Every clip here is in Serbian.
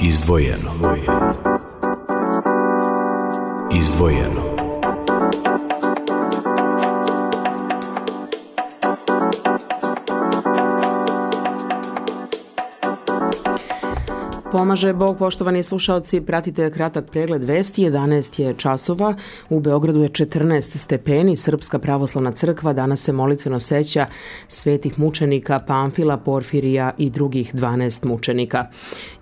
Izdvojeno. Izdvojeno. Pomaže Bog, poštovani slušalci, pratite kratak pregled vesti, 11 je časova, u Beogradu je 14 stepeni, Srpska pravoslavna crkva danas se molitveno seća svetih mučenika Pamfila, Porfirija i drugih 12 mučenika.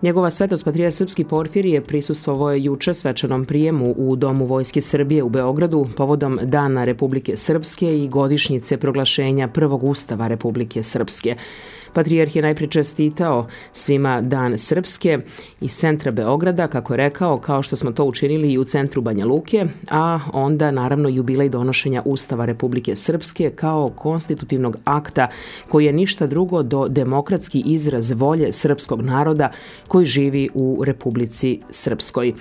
Njegova svetost patrijar Srpski Porfirije prisustovo je juče svečanom prijemu u Domu Vojske Srbije u Beogradu povodom Dana Republike Srpske i godišnjice proglašenja prvog ustava Republike Srpske. Patrijarh je najpre čestitao svima Dan Srpske iz centra Beograda, kako je rekao, kao što smo to učinili i u centru Banja Luke, a onda naravno jubilej donošenja Ustava Republike Srpske kao konstitutivnog akta koji je ništa drugo do demokratski izraz volje srpskog naroda koji živi u Republici Srpskoj.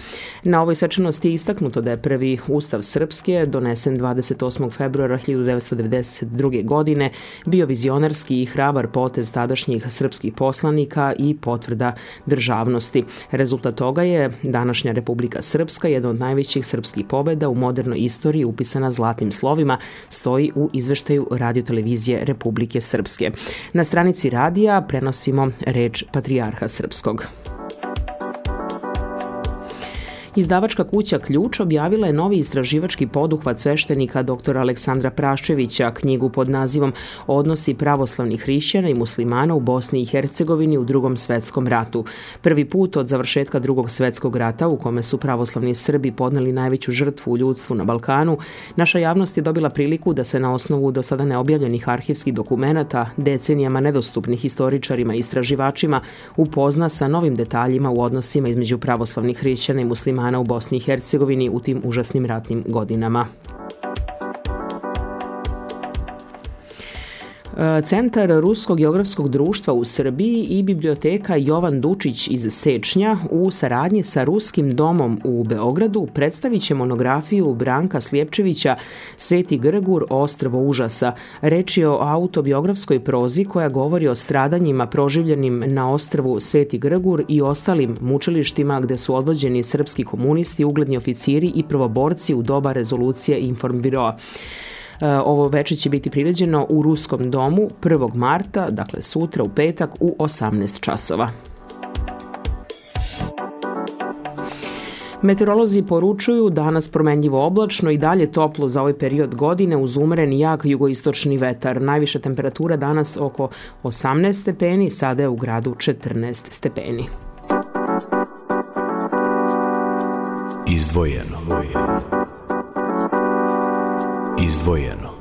Na ovoj svečanosti je istaknuto da je prvi Ustav Srpske donesen 28. februara 1992. godine bio vizionarski i hrabar potez tadašnjih srpskih poslanika i potvrda državnosti. Rezultat toga je današnja Republika Srpska, jedna od najvećih srpskih pobeda u modernoj istoriji upisana zlatnim slovima, stoji u izveštaju radiotelevizije Republike Srpske. Na stranici radija prenosimo reč Patrijarha Srpskog. Izdavačka kuća Ključ objavila je novi istraživački poduhvat sveštenika dr. Aleksandra Praščevića, knjigu pod nazivom Odnosi pravoslavnih hrišćana i muslimana u Bosni i Hercegovini u drugom svetskom ratu. Prvi put od završetka drugog svetskog rata u kome su pravoslavni Srbi podneli najveću žrtvu u ljudstvu na Balkanu, naša javnost je dobila priliku da se na osnovu do sada neobjavljenih arhivskih dokumenata, decenijama nedostupnih historičarima i istraživačima, upozna sa novim detaljima u odnosima između pravoslavnih hrišćana i muslimana muslimana u Bosni i Hercegovini u tim užasnim ratnim godinama. Centar Ruskog geografskog društva u Srbiji i biblioteka Jovan Dučić iz Sečnja u saradnji sa Ruskim domom u Beogradu predstavit će monografiju Branka Slijepčevića Sveti Grgur, Ostrvo užasa. Reč je o autobiografskoj prozi koja govori o stradanjima proživljenim na ostrvu Sveti Grgur i ostalim mučilištima gde su odvođeni srpski komunisti, ugledni oficiri i prvoborci u doba rezolucije Informbiroa. E, ovo veče će biti priređeno u Ruskom domu 1. marta, dakle sutra u petak u 18 časova. Meteorolozi poručuju danas promenljivo oblačno i dalje toplo za ovaj period godine uz umeren jak jugoistočni vetar. Najviša temperatura danas oko 18 stepeni, sada je u gradu 14 stepeni. Izdvojeno izdvojeno.